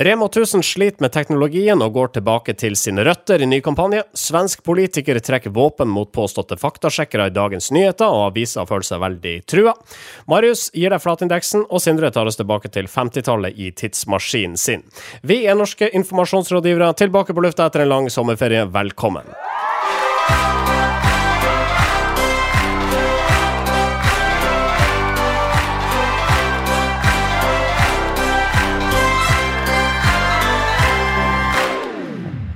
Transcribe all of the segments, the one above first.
Rema 1000 sliter med teknologien og går tilbake til sine røtter i ny kampanje. Svensk politikere trekker våpen mot påståtte faktasjekkere i Dagens Nyheter, og aviser føler seg veldig trua. Marius gir deg flatindeksen, og Sindre tar oss tilbake til 50-tallet i tidsmaskinen sin. Vi er norske informasjonsrådgivere, tilbake på lufta etter en lang sommerferie. Velkommen.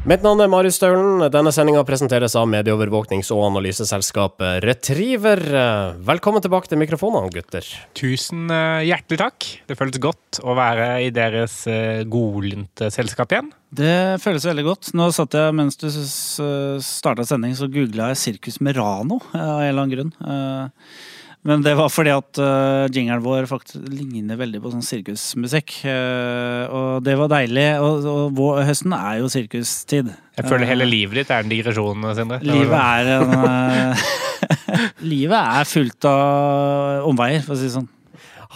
Mitt navn er Marius Staulen. Denne sendinga presenteres av medieovervåknings- og analyseselskapet Retriever. Velkommen tilbake til mikrofonene, gutter. Tusen eh, hjertelig takk. Det føles godt å være i deres eh, godlynte selskap igjen. Det føles veldig godt. Nå satt jeg mens du starta sending, så googla jeg Sirkus Merano av en eller annen grunn. Eh, men det var fordi at uh, jingeren vår faktisk ligner veldig på sånn sirkusmusikk. Uh, og det var deilig. Og, og vår, høsten er jo sirkustid. Jeg føler hele livet ditt er en digresjon, Sindre. Livet er en uh, Livet er fullt av omveier, for å si det sånn.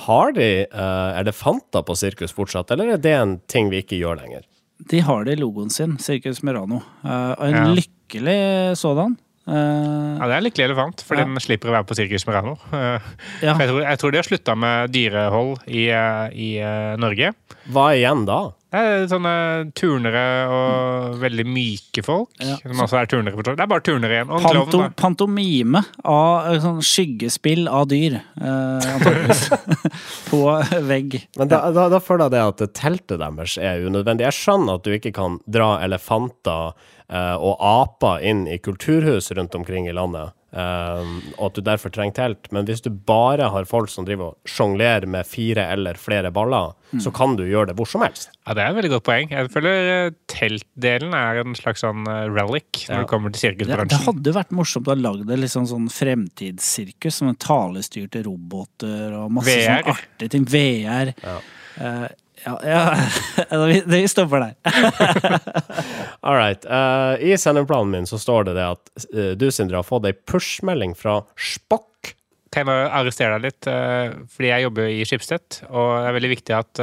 Har de Er det Fanta på sirkus fortsatt, eller er det en ting vi ikke gjør lenger? De har det i logoen sin, Sirkus Merano. en ja. lykkelig sådan. Uh, ja, Det er lykkelig elefant, for ja. den slipper å være på Sirkus Merano. Uh, ja. jeg, tror, jeg, tror, de har slutta med dyrehold i, uh, i Norge. Hva igjen da? Det er sånne turnere og veldig myke folk. Ja. Som også er turnere. Det er bare turnere igjen. Panto, klovn, pantomime av sånn skyggespill av dyr, antakeligvis. på vegg. Men da, da, da føler jeg det at teltet deres er unødvendig. Jeg skjønner at du ikke kan dra elefanter og aper inn i kulturhus rundt omkring i landet, um, og at du derfor trenger telt. Men hvis du bare har folk som driver og sjonglerer med fire eller flere baller, mm. så kan du gjøre det hvor som helst. Ja, Det er et veldig godt poeng. Jeg føler eh, teltdelen er en slags sånn relic når ja. det kommer til sirkusbransjen. Det, det hadde vært morsomt å ha lagd et liksom sånn fremtidssirkus, som talestyrte roboter og masse VR. sånn artige ting. VR. Ja. Ja, ja. vi stopper der. All right. Uh, I sendeplanen min så står det det at uh, du, Sindre, har fått ei push-melding fra Spock. Kan jeg arrestere deg litt? Uh, fordi jeg jobber i Skipstedt, og det er veldig viktig at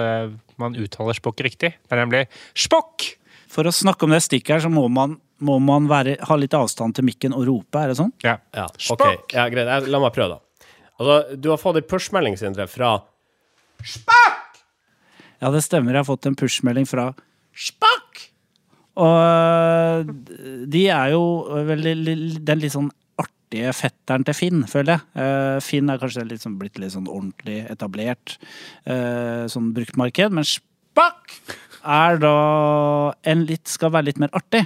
man uttaler Spock riktig. Det er nemlig Spokk! For å snakke om det stikket her, så må man, må man være, ha litt avstand til mikken og rope, er det sånn? Ja. ja okay. ja greit. La meg prøve, da. Altså, du har fått ei push-melding, Sindre, fra Spock! Ja, det stemmer. Jeg har fått en push-melding fra Spakk! Og eh, de er jo veldig Den litt sånn artige fetteren til Finn, føler jeg. Uh, Finn er kanskje liksom blitt litt sånn ordentlig etablert sånn bruktmarked, men Spakk er da en litt skal være litt mer artig.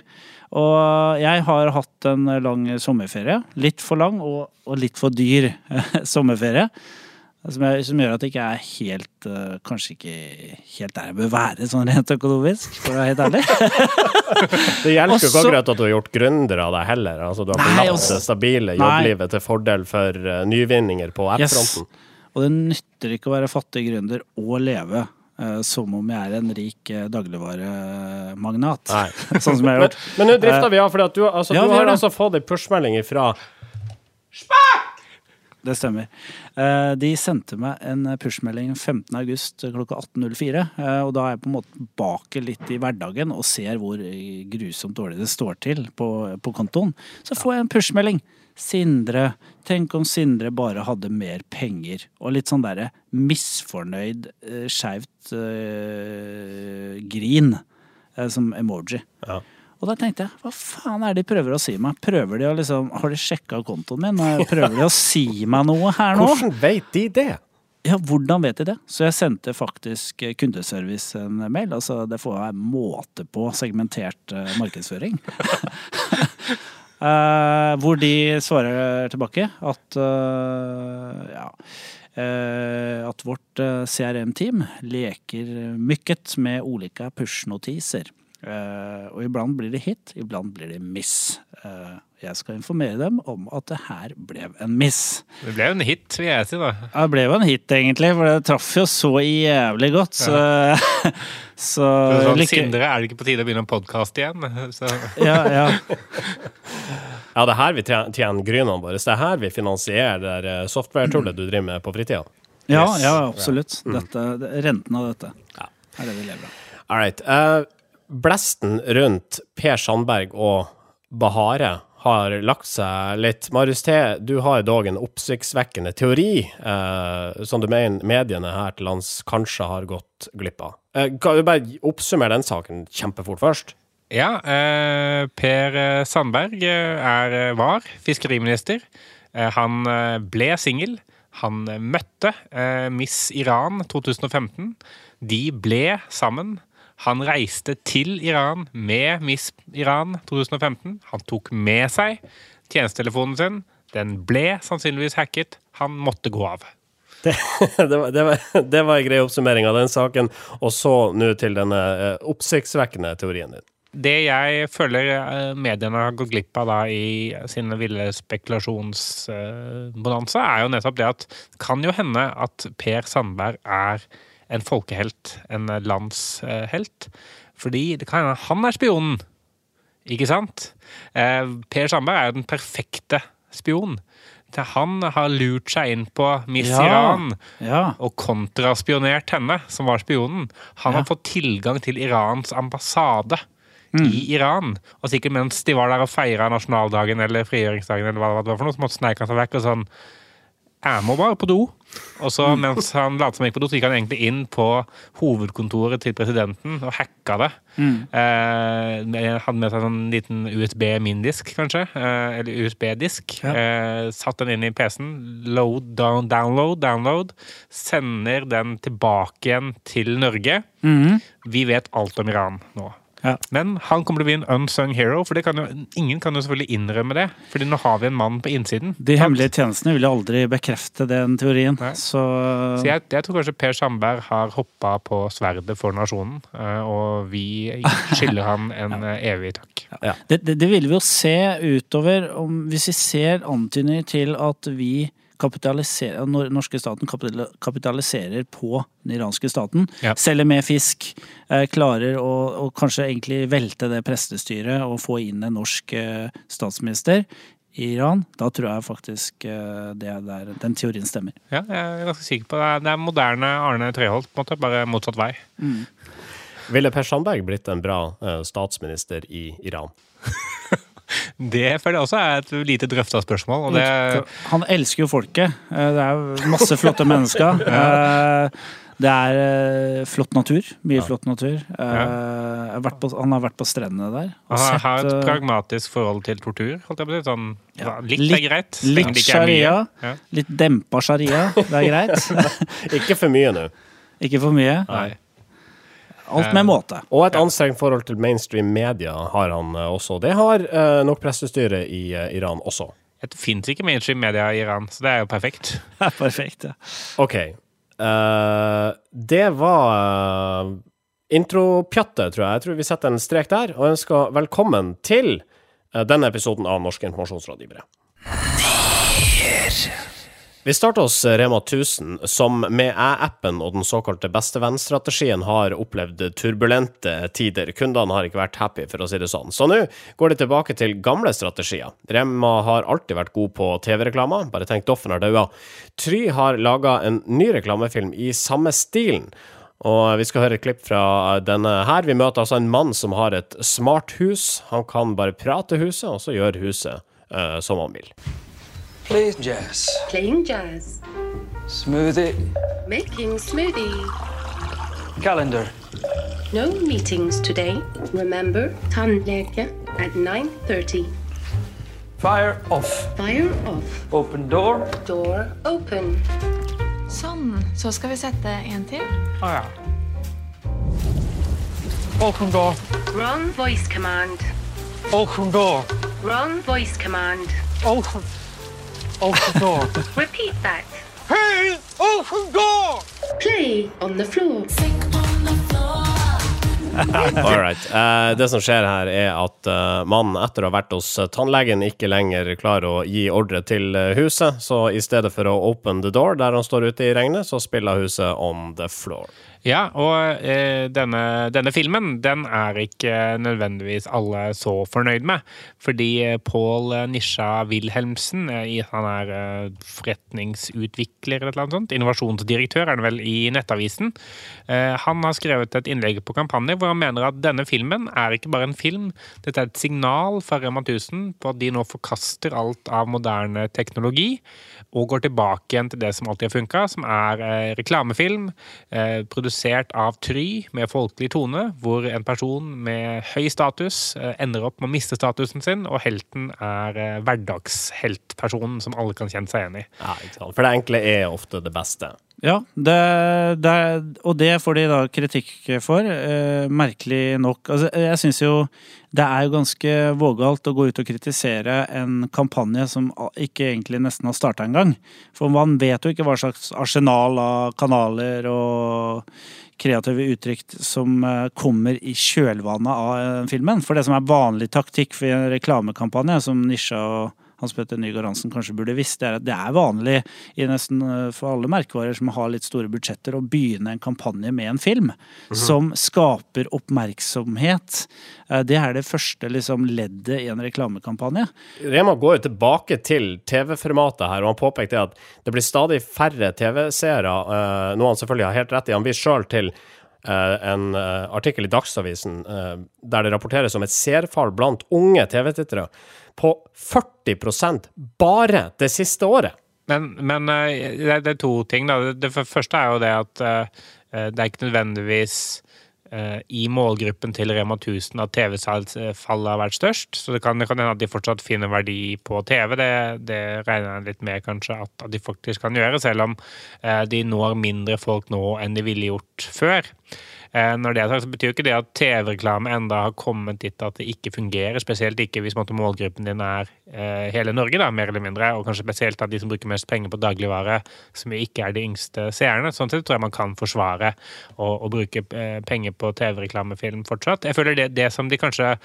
Og jeg har hatt en lang sommerferie. Litt for lang og, og litt for dyr sommerferie. Som, jeg, som, gjør at jeg ikke er helt uh, Kanskje ikke helt der jeg bør være, sånn rent økonomisk, for å være helt ærlig. det hjelper jo ikke akkurat at du har gjort gründer av deg heller. Altså, du har forlatt det stabile jobblivet til fordel for uh, nyvinninger på app-fronten. Yes. Og det nytter ikke å være fattig gründer og leve uh, som om jeg er en rik dagligvaremagnat. sånn som jeg har gjort. Men nå drifter vi av, for du, altså, ja, du har altså fått en pushmelding ifra Spak! Det stemmer. Eh, de sendte meg en pushmelding 15.8 klokka 18.04. Eh, og da er jeg på en måte tilbake litt i hverdagen og ser hvor grusomt dårlig det står til på, på kontoen. Så får jeg en pushmelding. Sindre. Tenk om Sindre bare hadde mer penger. Og litt sånn derre misfornøyd, uh, skeivt uh, grin som emoji. Ja. Og da tenkte jeg, hva faen er det de prøver å si meg? Prøver de å liksom, Har de sjekka kontoen min? Prøver de å si meg noe her nå? Hvordan vet de det? Ja, hvordan vet de det? Så jeg sendte faktisk kundeservice en mail. Altså, det får være måte på segmentert uh, markedsføring. uh, hvor de svarer tilbake at uh, ja at vårt CRM-team leker mykket med ulike push-notiser. Uh, og iblant blir det hit, iblant blir det miss. Uh, jeg skal informere dem om at det her ble en miss. Det ble jo en hit, vil jeg si, da. Ja, det ble jo en hit, egentlig, for det traff jo så jævlig godt. Så, ja. så sånn, lykke... Sindre, er det ikke på tide å begynne en podkast igjen? Så. ja, ja. ja, det er her vi tjener grynene våre. Det er her vi finansierer det eh, software-tullet du driver med på fritida. Ja, yes. ja, absolutt. Dette, renten av dette ja. er det vi lever av. All right. Uh, blesten rundt Per Sandberg og Bahare har lagt seg litt. Marius T, du har dog en oppsiktsvekkende teori eh, som du mener mediene her til lands kanskje har gått glipp av. Eh, kan du bare oppsummere den saken kjempefort først? Ja, Per Sandberg er, var fiskeriminister. han ble singel. Han møtte Miss Iran 2015. De ble sammen. Han reiste til Iran med Miss Iran 2015. Han tok med seg tjenestetelefonen sin. Den ble sannsynligvis hacket. Han måtte gå av. Det, det, var, det, var, det var, en grei oppsummering av den saken. Og så nå til denne eh, oppsiktsvekkende teorien din. Det jeg føler eh, mediene har gått glipp av da i sin ville spekulasjonsbonanza, er jo nettopp det at kan jo hende at Per Sandberg er en folkehelt, en landshelt. Fordi det kan hende han er spionen, ikke sant? Eh, per Sandberg er jo den perfekte spion. Han har lurt seg inn på Miss ja, Iran ja. og kontraspionert henne, som var spionen. Han ja. har fått tilgang til Irans ambassade. Mm. i Iran. Og sikkert mens de var der og feira nasjonaldagen eller frigjøringsdagen, eller hva det var for noe, så måtte sneike han seg vekk og sånn Jeg må bare på do. Og så mens han lot som han gikk på do, så gikk han egentlig inn på hovedkontoret til presidenten og hacka det. Mm. Eh, hadde med seg en sånn liten USB-mindisk, kanskje. Eh, eller USB-disk. Ja. Eh, satt den inn i PC-en. Load, down, download, download. Sender den tilbake igjen til Norge. Mm. Vi vet alt om Iran nå. Ja. Men han kommer til å bli en unsung hero, for kan jo, ingen kan jo selvfølgelig innrømme det. Fordi nå har vi en mann på innsiden. De hemmelige tjenestene vil aldri bekrefte den teorien. Så, så jeg, jeg, tror kanskje Per Sandberg har hoppa på sverdet for nasjonen, eh, og vi skylder han en ja. Eh, evig takk. Ja. Det, det, det, vil vi jo se utover, om, hvis vi ser antydninger til at vi kapitaliserer, norske staten kapitaliserer på den iranske staten. Ja. Selger mer fisk. Eh, klarer å, å, kanskje egentlig velte det prestestyret og få inn en norsk eh, statsminister i Iran. Da tror jeg faktisk eh, det der, den teorien stemmer. Ja, jeg er ganske sikker på det. Det er moderne Arne Treholt, på en måte, bare motsatt vei. Mm. Ville Per Sandberg blitt en bra statsminister i Iran? Det føler jeg også er et lite drøfta spørsmål. Det... Han elsker jo folket. Eh, det er masse flotte mennesker. Eh, det er eh, flott natur. Mye ja. flott natur. Har på, han har vært på strendene der. han har et pragmatisk forhold til tortur, holdt jeg på å si. Sånn, ja. Litt, litt er greit. Litt sharia. Ja. Litt dempa sharia. Det er greit. Ikke for mye nå. Ikke for mye. Nei. Alt med måte. Og et anstrengt forhold til mainstream media har han eh, også. Det har uh, nok pressestyret i Iran også. Det fins ikke mainstream media i Iran, så det er jo perfekt. perfekt, ja. OK. Uh, det var intropjattet, tror jeg. Jeg tror vi setter en strek der, og ønsker velkommen til denne episoden av Norske informasjonsrådgivere. Vi starter hos Rema 1000, som med æ-appen og den såkalte bestevenn-strategien har opplevd turbulente tider. Kundene har ikke vært happy, for å si det sånn. Så nå går de tilbake til gamle strategier. Rema har alltid vært god på TV-reklamer, bare tenk Doffen har daua. Try har laga en ny reklamefilm i samme stilen. Og vi skal høre et klipp fra denne her. Vi møter altså en mann som har et smart hus. Han kan bare prate huset, og så gjør huset uh, som han vil. Playing jazz. Playing jazz. Smoothie. Making smoothie. Calendar. No meetings today. Remember, tandleke at 9.30. Fire off. Fire off. Open door. Door open. Sånn. Så skal vi sette en til. Ah, ja. Open door. Wrong voice command. Open door. Wrong voice command. Open Open door. Repeat that. Hey, open door! Play on the floor. All right. Uh, det som skjer her, er at uh, mannen etter å ha vært hos tannlegen, ikke lenger klarer å gi ordre til huset. Så i stedet for å open the door der han står ute i regnet, så spiller huset on the floor. Ja, og eh, denne, denne filmen den er ikke nødvendigvis alle så fornøyd med. Fordi eh, Pål Nisja Wilhelmsen, eh, han er eh, forretningsutvikler eller annet sånt, innovasjonsdirektør er han vel i Nettavisen, eh, han har skrevet et innlegg på kampanje hvor han mener at denne filmen er ikke bare en film, dette er et signal fra Rema 1000 på at de nå forkaster alt av moderne teknologi og går tilbake igjen til det som alltid har funka, som er eh, reklamefilm eh, produsert av Try med folkelig tone, hvor en person med høy status eh, ender opp med å miste statusen sin, og helten er eh, hverdagsheltpersonen som alle kan kjenne seg igjen i. Ja, ikke sant? For det enkle er ofte det beste. Ja, det, det, og det får de da kritikk for, eh, merkelig nok. Altså, jeg syns jo det er jo ganske vågalt å gå ut og kritisere en kampanje som ikke egentlig nesten har starta engang. For man vet jo ikke hva slags arsenal av kanaler og kreative uttrykk som eh, kommer i kjølvannet av eh, filmen. For det som er vanlig taktikk for en reklamekampanje, som Nisja og Hans Petter Nygaard Hansen kanskje burde visst, det er at det er vanlig i nesten eh, for alle merkevarer som har litt store budsjetter, å begynne en kampanje med en film som skaper oppmerksomhet. Eh, Det er det første liksom, leddet i en reklamekampanje. Rema går jo tilbake til TV-formatet her, og han påpekte at det blir stadig færre TV-seere, eh, noe han selvfølgelig har helt rett i. Han viser sjøl til en artikkel i Dagsavisen der det rapporteres om et seerfall blant unge TV-tittere på 40% bare det siste året. Men, men eh, det, er- to ting. Da. Det, første er jo det at eh, det er ikke nødvendigvis eh, i målgruppen til Rema 1000 at TV-fallet har vært størst. Så det kan, det kan hende at de fortsatt finner verdi på TV. Det, det regner jeg litt med kanskje at, at de faktisk kan gjøre, selv om de når mindre folk nå enn de ville gjort før. Eh, Når det er sagt, så betyr ikke det at TV-reklame enda har kommet dit at det ikke fungerer. Spesielt ikke hvis målgruppen din er eh, hele Norge, da, mer eller mindre. Og kanskje spesielt at de som bruker mest penger på dagligvare, som ikke er de yngste seerne. Sånn sett tror jeg man kan forsvare å, bruke eh, penger på TV-reklamefilm fortsatt. Jeg føler det, det som de kanskje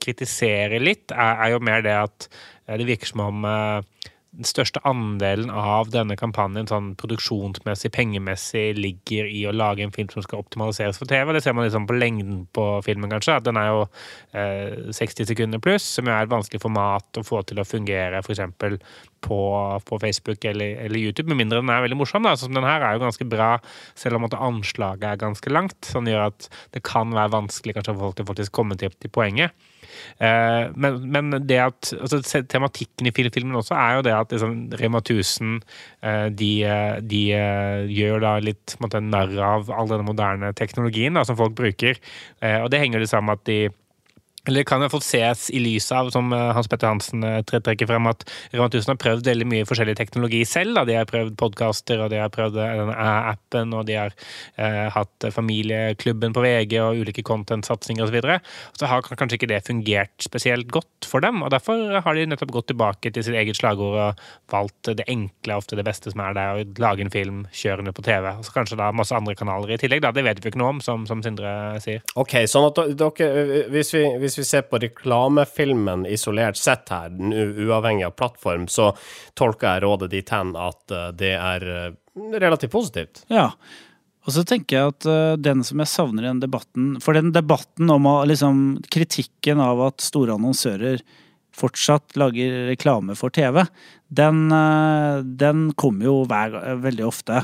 kritiserer litt, er, er jo mer det at det virker som om den største andelen av denne kampanjen sånn produksjonsmessig, pengemessig, ligger i å lage en film som skal optimaliseres for TV. Det ser man liksom på lengden på filmen, kanskje. At den er jo eh, 60 sekunder pluss, som er et vanskelig format å få til å fungere f.eks. På, på Facebook eller, eller YouTube, med mindre den er veldig morsom. da, sånn som Den her er jo ganske bra, selv om at anslaget er ganske langt. Sånn gjør at det kan være vanskelig kanskje for folk å faktisk komme til, til poenget. Eh, men, men det at altså, tematikken i filmen også er jo det at liksom, Rema 1000 eh, de, eh, de gjør da litt narr av all denne moderne teknologien da, som folk bruker. Og det henger jo sammen med at de eller det kan i fall ses i lys av, som eh, Hans Petter Hansen eh, trekker frem, at Rema 1000 har prøvd veldig mye forskjellig teknologi selv. Da. De har prøvd podkaster, og de har prøvd eh, denne appen, og de har eh, hatt familieklubben på VG og ulike content-satsinger osv. Så, så har kanskje ikke det fungert spesielt godt for dem, og derfor har de nettopp gått tilbake til sitt eget slagord og valgt det enkle, ofte det beste som er der, å lage en film, kjøre den på TV. Og så kanskje da masse andre kanaler i tillegg, da. Det vet vi ikke noe om, som, som Sindre sier. Ok, sånn at dere, hvis vi, hvis vi ser på reklamefilmen isolert sett her, uavhengig av plattform, så tolker jeg rådet ditt hen at eh, det er eh, relativt positivt. Ja. Og så tenker jeg at eh, den som jeg savner i den debatten For den debatten om liksom, kritikken av at store annonsører fortsatt lager reklame for TV, den, eh, den kommer jo hver, veldig ofte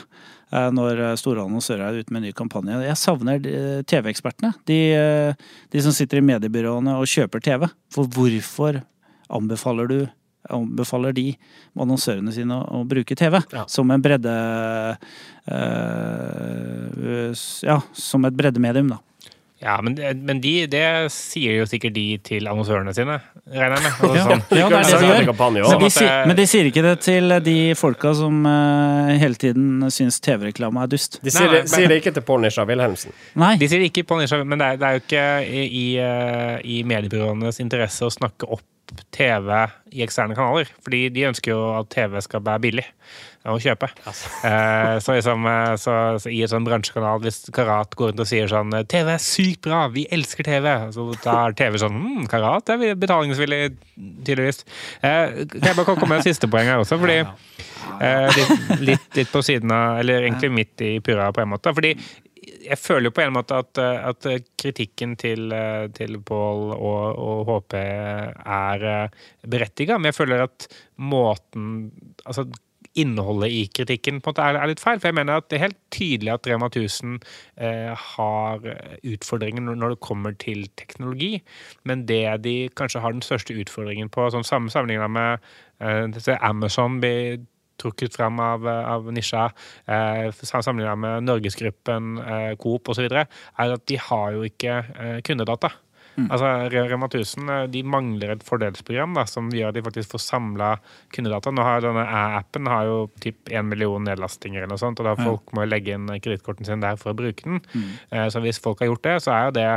eh, når store annonsører er ute med en ny kampanje. Jeg savner eh, TV-ekspertene. De, eh, de som sitter i mediebyråene og kjøper TV. For hvorfor anbefaler du anbefaler de annonsørene sine å, å bruke TV Ja. som en bredde øh, Ja, som et breddemedium, da. Ja, men, men de, det sier jo sikkert de til annonsørene sine, regner jeg med. Og Ja. sånn. Ja, det er det de gjør. Men de, sier, men de sier ikke det til de folka som uh, hele tiden syns TV-reklame er dust. De sier, Nei, nei, det- sier det ikke til Paul Nisha Wilhelmsen. Nei. De sier ikke på nisja, men det er, det er jo ikke i, i, eh, i mediebyråenes interesse å snakke opp TV i eksterne kanaler. Fordi de ønsker jo at TV skal være billig å kjøpe. Eh, så, liksom, eh, så, så i et sånn bransjekanal, hvis Karat går rundt og sier sånn TV er sykt bra, vi elsker TV, så da er TV sånn hm, Karat er betalingsvillig, tydeligvis. Eh, kan jeg bare komme med et siste poeng her også, fordi eh, litt, litt, litt på siden av Eller egentlig midt i purra, på en måte. Fordi jeg føler jo på en måte at, eh, at kritikken til, eh, til Pål og, og HP er berettiga, men jeg føler at måten Altså innholdet i kritikken på en måte er, er litt feil. For jeg mener at det er helt tydelig at Rema 1000 eh, har utfordringer når det kommer til teknologi. Men det de kanskje har den største utfordringen på, sånn samme sammenligna med eh, Amazon blir trukket frem av, av nisja, eh, sammenlignet med Norgesgruppen, eh, Coop osv., er at de har jo ikke eh, kundedata. Altså, Rema 1000 eh, de mangler et fordelsprogram da, som gjør at de faktisk får samla kundedata. Nå har Denne appen har jo typ 1 million nedlastinger, eller noe sånt, og da folk må legge inn kredittkortene sine der for å bruke den. Mm. Så hvis folk har gjort det, så er jo det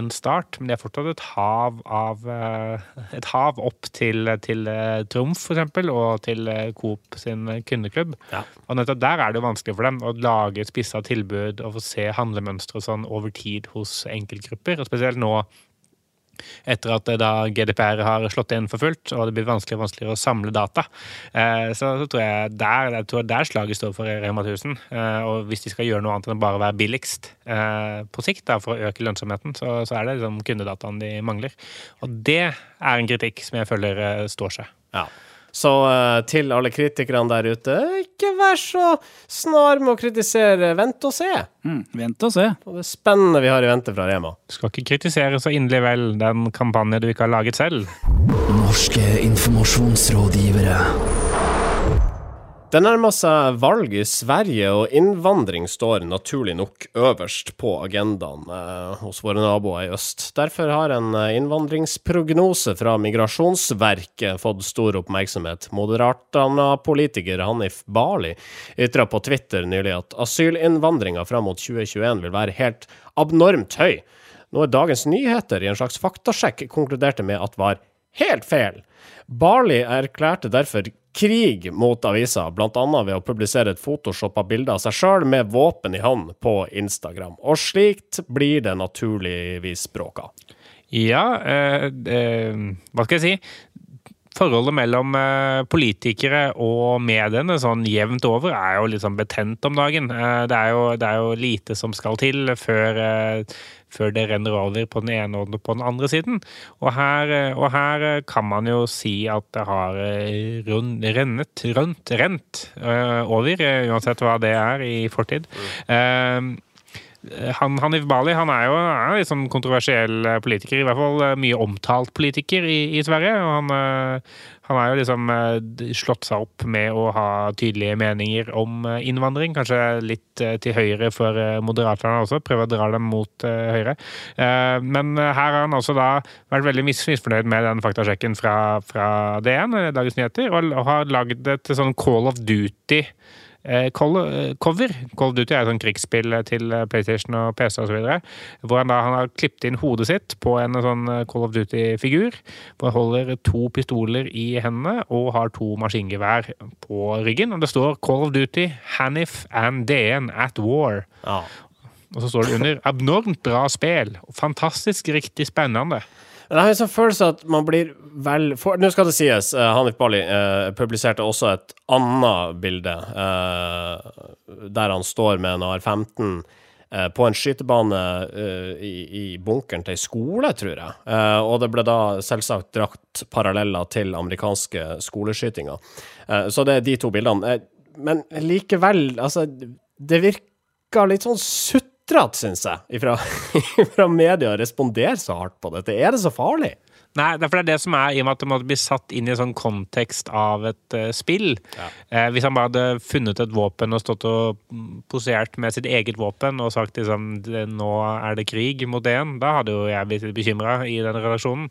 en start, men det er fortsatt et hav av eh, et hav opp til, til eh, Trumf, eksempel, og til eh, Coop sin kundeklubb. Ja. Og nettopp der er det jo vanskelig for dem å lage spissa tilbud og få se handlemønstre og sånn over tid hos enkeltgrupper. Og spesielt nå etter at eh, da GDPR har slått inn for fullt, og det blir vanskeligere og vanskeligere å samle data. Eh, Så, så tror jeg der, jeg tror der slaget står for Rema 1000. Eh, Og hvis de skal gjøre noe annet enn å bare være billigst på sikt da, for å øke lønnsomheten, så, så er det liksom kundedataen de mangler. Og det er en kritikk som jeg føler står seg. Ja. Så eh, til alle kritikerne der ute, ikke vær så snar med å kritisere. Vent og se. Mm, vent og se. Og det spennende vi har i vente fra Rema. Du skal ikke kritisere så inderlig vel den kampanje du ikke har laget selv. Norske informasjonsrådgivere. Det nærmer seg valg i Sverige, og innvandring står naturlig nok øverst på agendaen eh, hos våre naboer i øst. Derfor har en eh, innvandringsprognose fra Migrasjonsverket fått stor oppmerksomhet. Moderatana-politiker Hanif Bali ytra på Twitter nylig at asylinnvandringa fram mot 2021 vil være helt abnormt høy. Noe Dagens Nyheter i en slags faktasjekk konkluderte med at var helt feil. Barley erklærte derfor krig mot avisa, annet ved å publisere et photoshoppa bilde av seg sjøl med våpen i hånd på Instagram. Og slikt blir det naturligvis bråka. Ja, eh, eh, hva skal jeg si? Forholdet mellom eh, politikere og mediene sånn jevnt over er jo litt sånn betent om dagen. Eh, det, er jo, det er jo lite som skal til før, eh, før det renner over på den ene og på den andre siden. Og her, og her kan man jo si at det har eh, run, rennet, rønt, rent over, uansett hva det er i fortid. Eh, han, Hanif Bali han er jo en litt sånn kontroversiell eh, politiker, i hvert fall eh, mye omtalt politiker i, i Sverige. og han, eh, han er jo liksom eh, slått seg opp med å ha tydelige meninger om eh, innvandring. Kanskje litt eh, til høyre for eh, Moderaterna også, prøve å dra dem mot eh, høyre. Eh, Men eh, her har han også da vært veldig misfornøyd med den faktasjekken fra, fra DN, eh, Dagens Nyheter, og, har lagd et sånn Call of Duty eh, call, eh, cover. Call of Duty er et sånn krigsspill til eh, PlayStation og PC osv. Hvor han da han har klippet inn hodet sitt på en sånn eh, Call of Duty-figur. Hvor han holder to pistoler i hendene og har to maskingevær på ryggen. Og det står Call of Duty, Hanif and DN at war. Ja. Og så står det under 'abnormt bra spill'. Fantastisk riktig spennende. Men jeg har en sånn følelse at man blir vel for, Nå skal det sies, uh, Hanif Bali uh, publiserte også et annet bilde uh, der han står med en AR-15 eh, på en skytebane i, i bunkeren til ei skole, tror jeg. Og det ble da selvsagt drakt paralleller til amerikanske skoleskytinger. Så det er de to bildene. Men likevel, altså Det virker litt sånn sutrete, syns jeg, ifra media å respondere så hardt på dette. Er det så farlig? Nei, det er for det er det som er, i og med at det måtte bli satt inn i en sånn kontekst av et uh, spill. Eh, hvis han bare hadde funnet et våpen og stått og mm, posert med sitt eget våpen og sagt liksom nå er det krig mot en, da hadde jo jeg blitt litt bekymra i den relasjonen.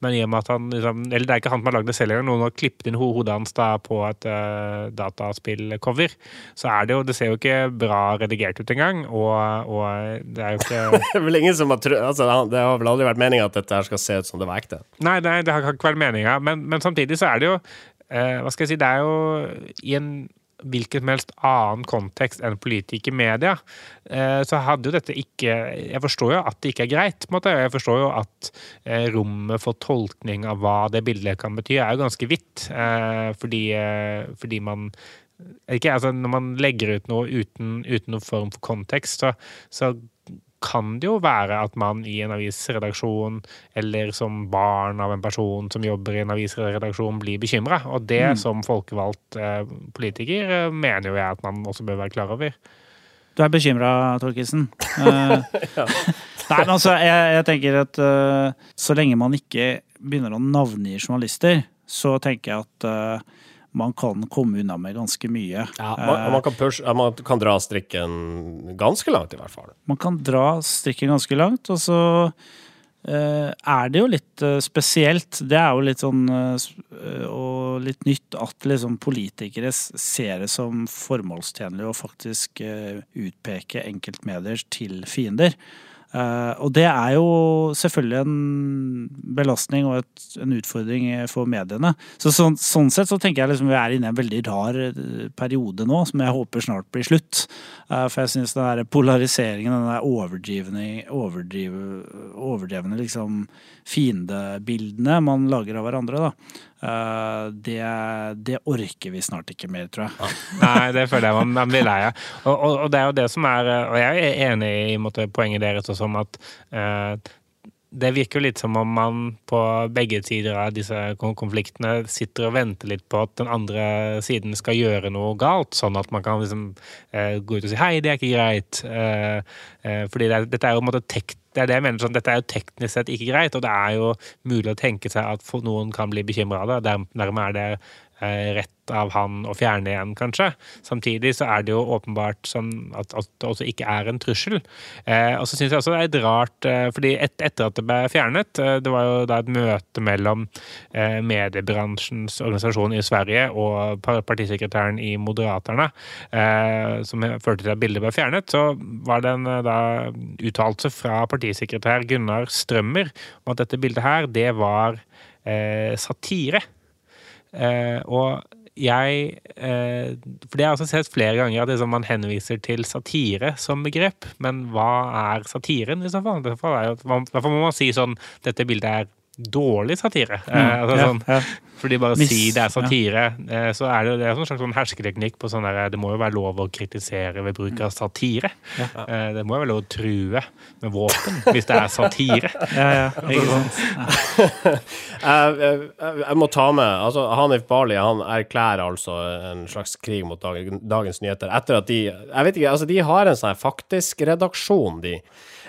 Men i og med at han liksom Eller det er ikke han som har lagd det selv engang, noen har klippet inn hodet hans da på et uh, dataspillcover, så er det jo Det ser jo ikke bra redigert ut engang, og, og det er jo ikke Det er vel ingen som har tro... Altså, det har vel aldri vært meninga at dette her skal se ut som det var ekte. Nei, nei, det har ikke vært meninga. Men, men samtidig så er det jo eh, Hva skal jeg si Det er jo i en hvilken som helst annen kontekst enn politikermedia, eh, så hadde jo dette ikke Jeg forstår jo at det ikke er greit. måte. Jeg forstår jo at eh, rommet for tolkning av hva det bildet kan bety, er jo ganske vidt. Eh, fordi, eh, fordi man ikke, altså Når man legger ut noe uten, uten noen form for kontekst, så, så kan det jo være at man i en avisredaksjon, eller som barn av en person som jobber i en avisredaksjon, blir bekymra. Og det som folkevalgt eh, politiker eh, mener jo jeg at man også bør være klar over. Du er bekymra, Torkelsen. Eh, Nei, men altså, jeg, jeg tenker at uh, så lenge man ikke begynner å navngi journalister, så tenker jeg at eh, man kan komme unna med ganske mye. Ja, man, man, kan push, man kan dra strikken ganske langt, i hvert fall. Man kan dra strikken ganske langt, og så eh, er det jo litt eh, spesielt. Det er jo litt sånn eh, eh, og litt nytt at liksom politikere ser det som formålstjenlig å faktisk eh, utpeke enkeltmedier til fiender. Eh, og det er jo selvfølgelig en belastning og et, en utfordring for mediene. Så sånn, sånn sett så tenker jeg liksom vi er inne i en veldig rar eh, periode nå, som jeg håper snart blir slutt. Eh, for jeg syns den der polariseringen, den der overdrivende, overdrive, overdrevne liksom fiendebildene man lager av hverandre, da. Eh, det, det orker vi snart ikke mer, tror jeg. Nei, det føler jeg man, blir lei av. Og, og, og det er jo det som er eh, Og jeg er enig i måte, poenget deres også om at uh, det virker jo litt som om man på begge sider av disse konfliktene sitter og venter litt på at den andre siden skal gjøre noe galt, sånn at man kan liksom uh, gå ut og si 'hei, det er ikke greit'. Fordi det dette er jo på en måte tek det er det jeg mener, sånn, Dette er jo teknisk sett ikke greit, og det er jo mulig å tenke seg at noen kan bli bekymra av det. Dermed er det rett av han å fjerne igjen, kanskje. Samtidig så er det jo åpenbart sånn at, at det også ikke er en trussel. Eh, og så syns jeg også det er litt rart, eh, fordi et, etter at det ble fjernet eh, Det var jo da et møte mellom eh, mediebransjens organisasjon i Sverige og partisekretæren i Moderaterna, eh, som førte til at bildet ble fjernet. Så var det en eh, da uttalelse fra partisekretær Gunnar Strømmer om at dette bildet her, det var eh, satire. Eh, og jeg eh, For det har jeg også sett flere ganger at liksom man henviser til satire som begrep. Men hva er satiren i så fall? Fall er jo, må man si sånn Dette bildet er dårlig satire. Eh, altså, Ja, sånn, ja. fordi bare Miss, si det er satire, eh, så er det, det er en slags sånn hersketeknikk på sånn der Det må jo være lov å kritisere ved bruk av satire. Eh, Det må jo være lov å true med våpen hvis det er satire. Ja, ja, ikke sant? Jeg, jeg, må ta med altså Hanif Bali han erklærer altså en slags krig mot dagen, dagens nyheter. Etter at de Jeg vet ikke, altså de har en sånn faktisk redaksjon, de.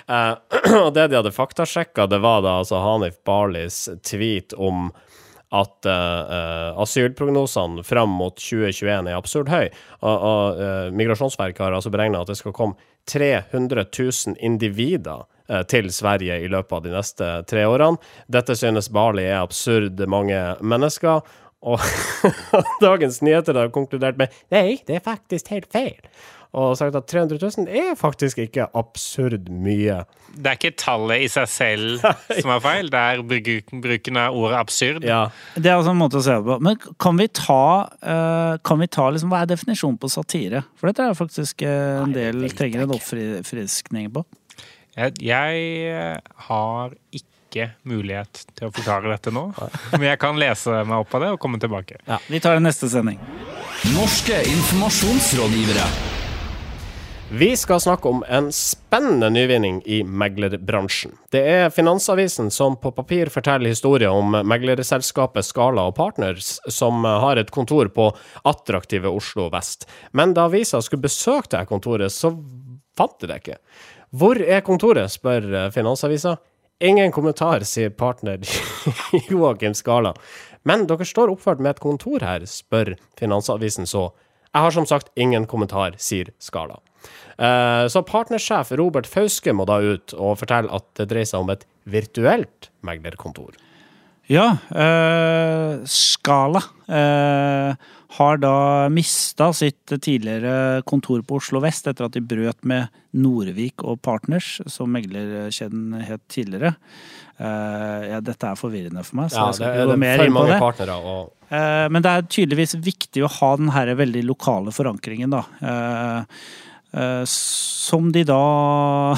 Eh, og det de hadde faktasjekka, det var da altså Hanif Barlis tweet om at uh, eh, asylprognosene fram mot 2021 er absurd høy. Og, eh, Migrasjonsverket har altså beregna at det skal komme 300 000 individer til Sverige i løpet av de neste tre årene. Dette synes Bali er absurd mange mennesker. Og Dagens Nyheter har konkludert med nei, det er faktisk helt feil. Og sagt at 300 000 er faktisk ikke absurd mye. Det er ikke tallet i seg selv som er feil, det er bruk- bruken av ordet absurd. Ja, Det er altså en måte å se det på. Men kan vi ta, eh, kan vi ta liksom, Hva er definisjonen på satire? For dette er faktisk eh, en del trenger en oppfriskning på. Jeg, jeg har ikke mulighet til å forklare dette nå, men jeg kan lese meg opp av det og komme tilbake. Vi tar det neste sending. Norske informasjonsrådgivere. Vi skal snakke om en spennende nyvinning i meglerbransjen. Det er Finansavisen som på papir forteller historier om meglerselskapet Skala og Partners, som har et kontor på attraktive Oslo vest. Men da avisa skulle besøke dette kontoret, så fant de det ikke. Hvor er kontoret, spør Finansavisa. Ingen kommentar, sier partner Joakim Skala. Men dere står oppført med et kontor her, spør Finansavisen så. Jeg har som sagt ingen kommentar, sier Skala. Eh, Så partnersjef Robert Fauske må da ut og fortelle at det dreier seg om et virtuelt meglerkontor. Ja, eh, Skala eh, har da mista sitt tidligere kontor på Oslo vest etter at de brøt med Norvik og Partners, som meglerkjeden het tidligere. Eh, ja, dette er forvirrende for meg, så Ja, jeg skal ikke gå mer er inn på det. partnere. Og, Eh, Men det er tydeligvis viktig å ha den her veldig lokale forankringen, da. Eh, Som de da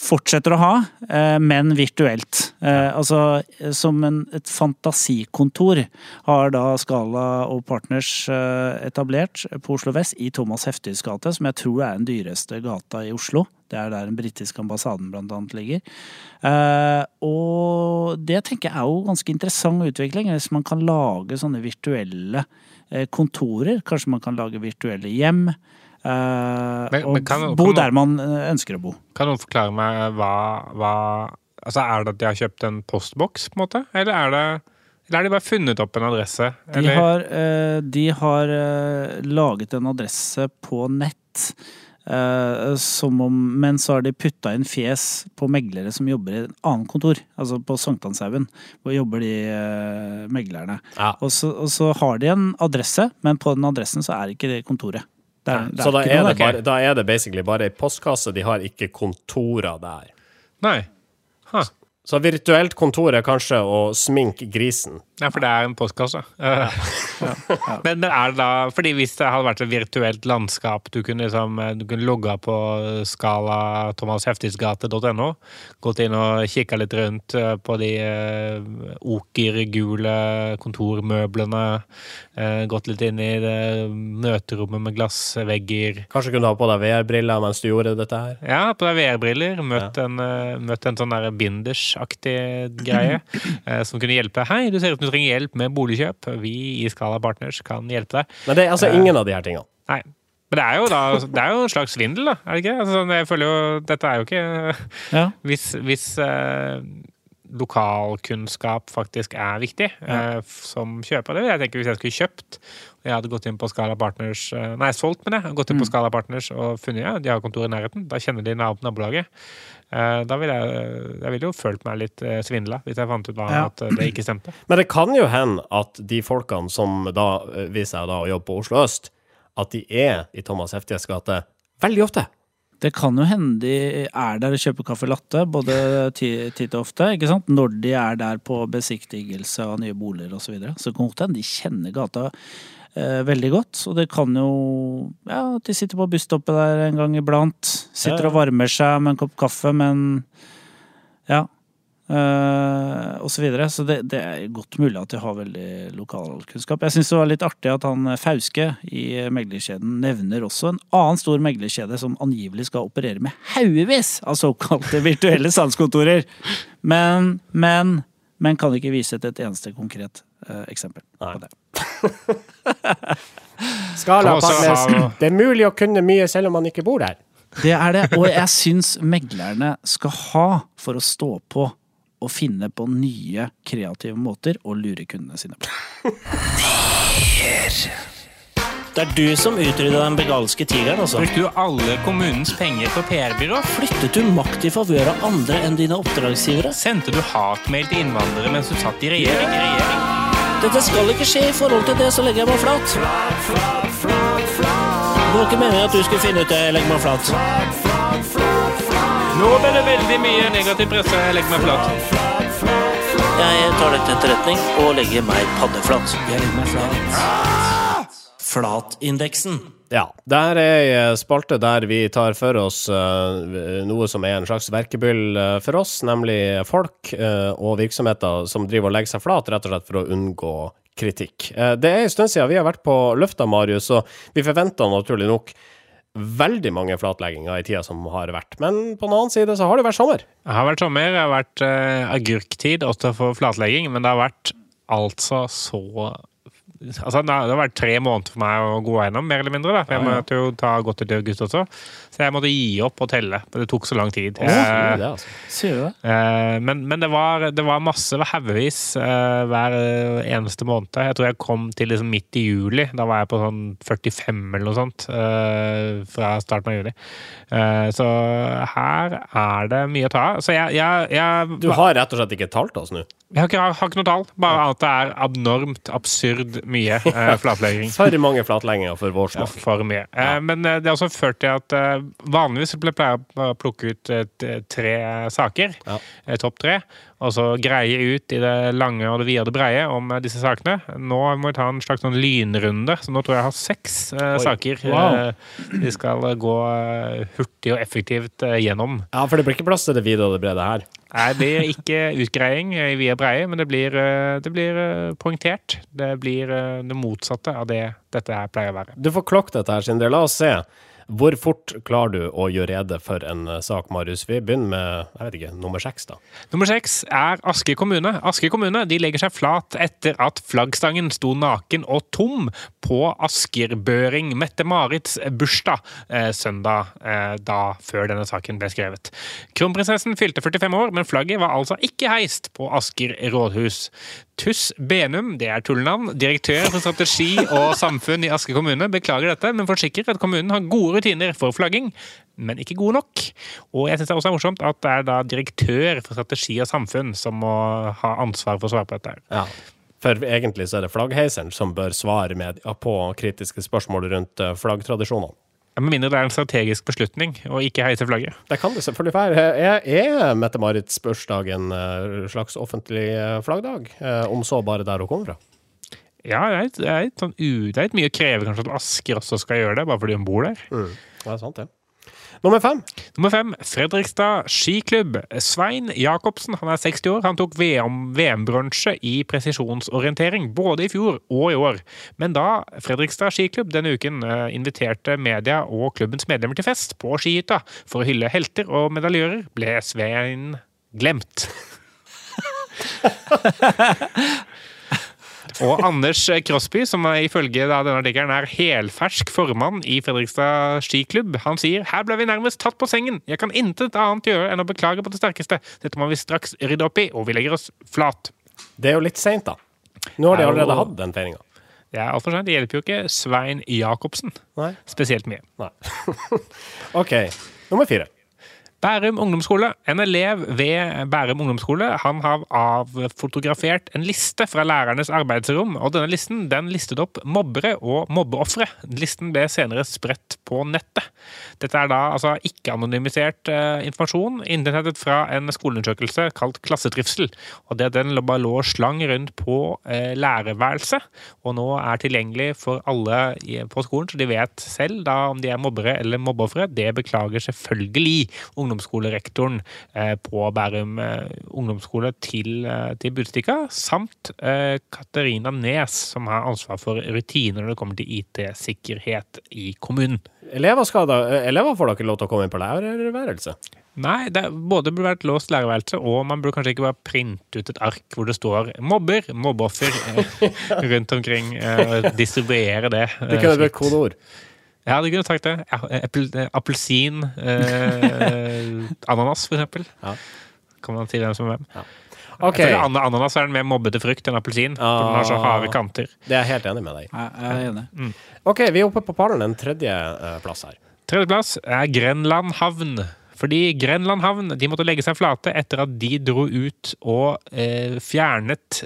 fortsetter å ha, eh, men virtuelt. Eh, altså som en, et fantasikontor har da Skala og Partners etablert på Oslo vest i Thomas Heftigs gate, som jeg tror er den dyreste gata i Oslo. Det er der den britiske ambassaden blant annet ligger. Og det tenker jeg er jo ganske interessant utvikling, hvis man kan lage sånne virtuelle kontorer. Kanskje man kan lage virtuelle hjem. Eh, Men- og kan- bo kan der man eh, ønsker å bo. Kan noen forklare meg hva, hva Altså, Er det at de har kjøpt en postboks, på en måte? Eller er det eller har de bare funnet opp en adresse? De har, eh, de har laget en adresse på nett. som om, men så har de putta inn fjes på meglere som jobber i et annet kontor. Altså på Sankthanshaugen. Hvor jobber de meglerne. Ja. Og, så, og så har de en adresse, men på den adressen så er ikke det kontoret. Det er, det Så da er det, bare, da er det basically bare ei postkasse, de har ikke kontorer der. Nei. Huh. Så virtuelt kontor er kanskje å sminke grisen. Ja, for det er en postkasse. Eh, Men, men er det da Fordi hvis det hadde vært et virtuelt landskap, du kunne liksom eh, Du kunne logga på skala thomasheftigsgate.no, gått inn og kikka litt rundt eh, på de eh, okergule kontormøblene, gått litt inn i det møterommet med glassvegger. Kanskje kunne du ha på deg VR-briller mens du gjorde dette her. Ja, på deg VR-briller. Møtt, en, eh, møtt en sånn der binders-aktig greie som kunne hjelpe. Hei, du ser ut som du trenger hjelp med boligkjøp. Vi i Skala Partners kan hjelpe deg. Men det er altså ingen av de her tingene. Nei. Men det er jo da Det er jo en slags svindel, da. Er det ikke? Altså, sånn, jeg føler jo Dette er jo ikke Ja. Hvis, hvis eh, lokalkunnskap faktisk er viktig eh, som kjøper det. Jeg tenker Hvis jeg skulle kjøpt og jeg hadde gått inn på Skala Partners eh, Nei, solgt, men jeg. Gått inn på Skala Partners og funnet ja, de har kontor i nærheten. Da kjenner de nab- nabolaget. Eh, da ville jeg, jeg ville jo følt meg litt uh, svindla hvis jeg fant ut hva, Ja. at eh, det ikke stemte. Men det kan jo hende at de folkene som da eh, viser seg da å jobbe på Oslo øst, at de er i Thomas Heftiges gate veldig ofte. Det kan jo hende de er der og kjøper caffè latte, både ti- titt og ofte. ikke sant? Når de er der på besiktigelse av nye boliger osv. Så, videre. så kan godt hende de kjenner gata eh, veldig godt. Og det kan jo Ja, de sitter på busstoppet der en gang iblant. Sitter og varmer seg med en kopp kaffe, men Ja. eh, og så videre. Så det, det er godt mulig at de har veldig lokalkunnskap. Jeg syns det var litt artig at han eh, Fauske i meglerkjeden nevner også en annen stor meglerkjede som angivelig skal operere med haugevis av såkalte virtuelle salgskontorer. Men, men, men kan ikke vise til et eneste konkret eh, eksempel Nei. på det. Skala ha- Det er mulig å kunne mye selv om man ikke bor der. Det er det, og jeg syns meglerne skal ha for å stå på og finne på nye kreative måter å lure kundene sine på. Det er du som utrydda den begalske tigeren, altså. Brukte du alle kommunens penger på PR-byrå? Flyttet du makt i favør av andre enn dine oppdragsgivere? Sendte du hatmail til innvandrere mens du satt i regjering? regjering? Dette skal ikke skje i forhold til det, så legger jeg meg flat. Det var ikke meningen at du skulle finne ut det. Jeg legger meg flat. Nå ble det veldig mye negativ presse. Jeg legger meg flat. Jeg tar dette til etterretning og legger meg paddeflat. Jeg legger meg flat. Flatindeksen. Ja, det her er ei spalte der vi tar for oss eh, noe som er en slags verkebyll eh, for oss, nemlig folk eh, og virksomheter som driver og legger seg flat, rett og slett for å unngå kritikk. Det er en stund siden vi har vært på Løfta, Marius, og vi forventer naturlig nok veldig mange flatlegginger i tida som har vært. Men på den annen side så har det vært sommer. Det har vært sommer, det har vært agurktid også for flatlegging, men det har vært altså så Altså, det har vært tre måneder for meg å gå gjennom, mer eller mindre. Da. For jeg måtte jo ta godt ut i august også. Så jeg måtte gi opp å telle, for det tok så lang tid. Oh, det, altså. Sier du det? Eh, men men det, var, det var masse haugevis eh, hver eneste måned. Jeg tror jeg kom til liksom midt i juli. Da var jeg på sånn 45 eller noe sånt eh, fra starten av juli. Eh, så her er det mye å ta av. Så jeg, jeg, jeg, Du har rett og slett ikke talt oss nå. jeg har, ikke, har ikke noe tall, bare at det er abnormt absurd mye eh, flatlegging. For mange flatlegginger for vår Ja, for mye. Eh, Men eh, det har også ført til at eh, vanligvis pleier jeg å plukke ut eh, tre saker, Ja. eh, topp tre, og så greie ut i det lange og det vide og det breie om eh, disse sakene. Nå må vi ta en slags sånn lynrunde, så nå tror jeg jeg har seks eh, saker Wow. vi skal gå hurtig og effektivt gjennom. Ja, for det blir ikke plass til det vide og det brede her. Nei, det blir ikke utgreiing i vide og breie, men det blir, det blir poengtert. Det blir det motsatte av det dette her pleier å være. Du får klokk dette her, Sindre. La oss se. Hvor fort klarer du å gjøre rede for en eh, sak, Marius? Vi begynner med jeg vet ikke, nummer seks, da. Nummer seks er Aske kommune. Aske kommune de legger seg flat etter at flaggstangen sto naken og tom på askerbøring Mette-Marits bursdag eh, søndag eh, da før denne saken ble skrevet. Kronprinsessen fylte 45 år, men flagget var altså ikke heist på Asker rådhus. Tuss Benum, det er tullenavn, direktør for strategi og samfunn i Aske kommune, beklager dette, men forsikrer at kommunen har gode rutiner for flagging, men ikke gode nok. Og jeg synes det er også morsomt at det er da direktør for strategi og samfunn som må ha ansvar for å svare på dette. Ja. For egentlig så er det flaggheiseren som bør svare med, på kritiske spørsmål rundt eh, flaggtradisjonene. Med mindre det er en strategisk beslutning å ikke heise flagget. Det kan det selvfølgelig være. Er, er Mette-Marits bursdag en eh, slags offentlig eh, flaggdag? Eh, Om så bare der hun kommer fra? Ja, det er, litt- det er, sånn det er litt mye å kreve kanskje at Asker også skal gjøre det, bare fordi hun bor der. Det er sant, det. Nummer fem. Nummer fem, Fredrikstad skiklubb. Svein Jacobsen, han er 60 år. Han tok VM VM-bronse i presisjonsorientering både i fjor og i år. Men da Fredrikstad skiklubb denne uken eh, inviterte media og klubbens medlemmer til fest på skihytta for å hylle helter og medaljører, ble Svein glemt. Og Anders Krosby, som ifølge denne artikkelen er helfersk formann i Fredrikstad skiklubb, han sier her ble vi nærmest tatt på sengen. Jeg kan intet annet gjøre enn å beklage på det sterkeste. Dette må vi straks rydde opp i, og vi legger oss flat. Det er jo litt seint, da. Nå har de er allerede hatt den feiringa. Det er altfor sent. Det hjelper jo ikke Svein Jacobsen Nei. spesielt mye. Nei. OK. Nummer fire. Bærum ungdomsskole. En elev ved Bærum ungdomsskole han har avfotografert en liste fra lærernes arbeidsrom. og Denne listen den listet opp mobbere og mobbeofre. Listen ble senere spredt på nettet. Dette er da altså ikke-anonymisert eh, informasjon innhentet fra en skoleundersøkelse kalt Klassetrivsel. og det Den bare lå slang rundt på eh, lærerværelset, og nå er tilgjengelig for alle i, på skolen, så de vet selv da om de er mobbere eller mobbeofre. Det beklager selvfølgelig ungdomsskolerektoren eh, på Bærum eh, ungdomsskole til, eh, til Budstikka, samt Katarina Nes, som har ansvar for rutiner når det kommer til IT-sikkerhet i kommunen. Elever, da, elever får da ikke lov til å komme inn på lærerværelset? Nei, det både burde vært låst lærerværelse, og man burde kanskje ikke bare printe ut et ark hvor det står 'mobber', 'mobbeoffer' rundt omkring, og distribuere det. Det kunne vært kodeord. Ja, det kunne sagt det. Ja, eh, Appelsin, eh, ananas, for eksempel. Ja. Kommer man til hvem som er hvem? OK, Jeg føler an- Ananas er en mer mobbete frukt enn appelsin. Ah, Den har så harde kanter. det er jeg helt enig med deg i. Jeg jeg er. OK, vi er oppe på pallen. En tredje eh, plass her. Tredjeplass er Grenland havn. Fordi Grenland havn de måtte legge seg flate etter at de dro ut og eh, fjernet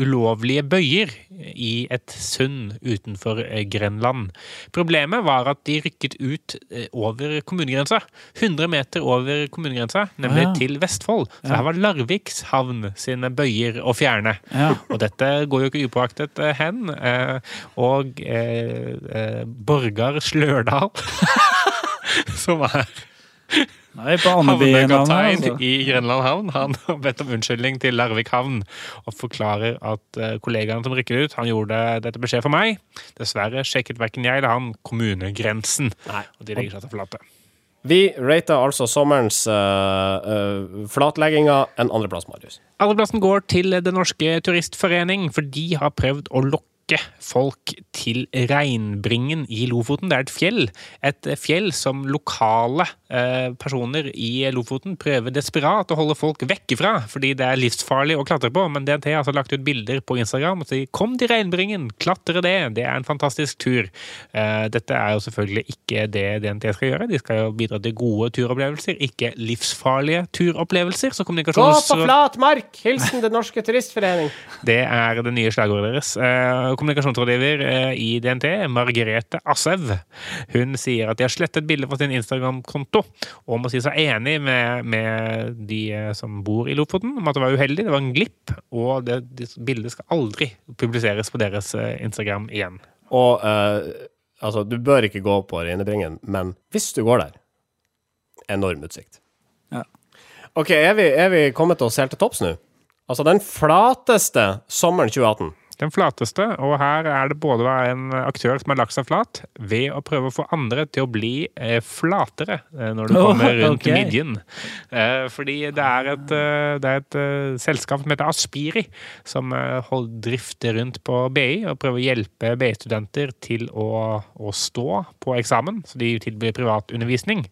ulovlige bøyer i et sund utenfor eh, Grenland. Problemet var at de rykket ut eh, over kommunegrensa. 100 meter over kommunegrensa, nemlig ja. til Vestfold. Så Ja. her var Larviks havn sine bøyer å fjerne. Ja. Og dette går jo ikke upåaktet eh, hen. eh, Og eh, eh, Borgar Slørdal, som er Nei, på havnekaptein altså. i Grenland havn, han har bedt om unnskyldning til Larvik havn og forklarer at kollegaene kollegaen som rykket ut, han gjorde dette beskjed for meg. Dessverre sjekket verken jeg eller han kommunegrensen, Nei. og de legger seg til flate. Vi rater altså sommerens uh, uh, flatlegginger en andreplass, Marius. Andreplassen går til Den norske turistforening, for de har prøvd å lokke folk til Reinbringen i Lofoten. Det er et fjell. Et fjell som lokale eh, personer i Lofoten prøver desperat å holde folk vekke fra, fordi det er livsfarlig å klatre på. Men DNT har altså lagt ut bilder på Instagram og sier 'kom til Reinbringen, klatre det'. Det er en fantastisk tur. Eh, dette er jo selvfølgelig ikke det DNT skal gjøre. De skal jo bidra til gode turopplevelser, ikke livsfarlige turopplevelser. Så Gå på flat mark! Hilsen Den norske turistforening. Det er det nye slagordet deres. Kommunikasjonsrådgiver eh, i DNT, Margrethe Assev, hun sier at de har slettet bildet fra sin Instagram-konto, og må si seg enig med, med de eh, som bor i Lofoten om at det var uheldig, det var en glipp, og det, det bildet skal aldri publiseres på deres eh, Instagram igjen. Og uh, altså, du bør ikke gå på Reinebringen, men hvis du går der Enorm utsikt. Ja. OK, er vi, er vi kommet oss helt til topps nå? Altså den flateste sommeren 2018. Den flateste, og her er det både en aktør som har lagt seg flat, ved å prøve å få andre til å bli eh, flatere eh, når du kommer rundt okay. midjen. Eh, fordi det er et, det er et selskap som heter Aspiri, som drifter rundt på BI og prøver å hjelpe BI-studenter til å, å stå på eksamen, så de tilbyr privatundervisning.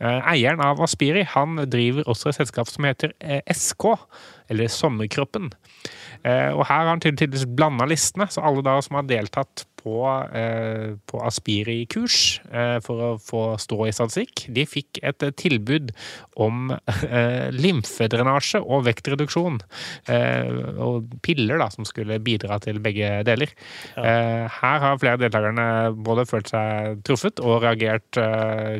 Eieren av Aspiri han driver også et selskap som heter SK, eller Sommerkroppen. Eh, og her har han tydeligvis blanda listene, så alle da som har deltatt på, eh, på Aspiri-kurs eh, for å få stå i statistikk, de fikk et tilbud om lymfedrenasje og vektreduksjon. Eh, og piller da, som skulle bidra til begge deler. Eh, her har flere deltakerne både følt seg truffet og reagert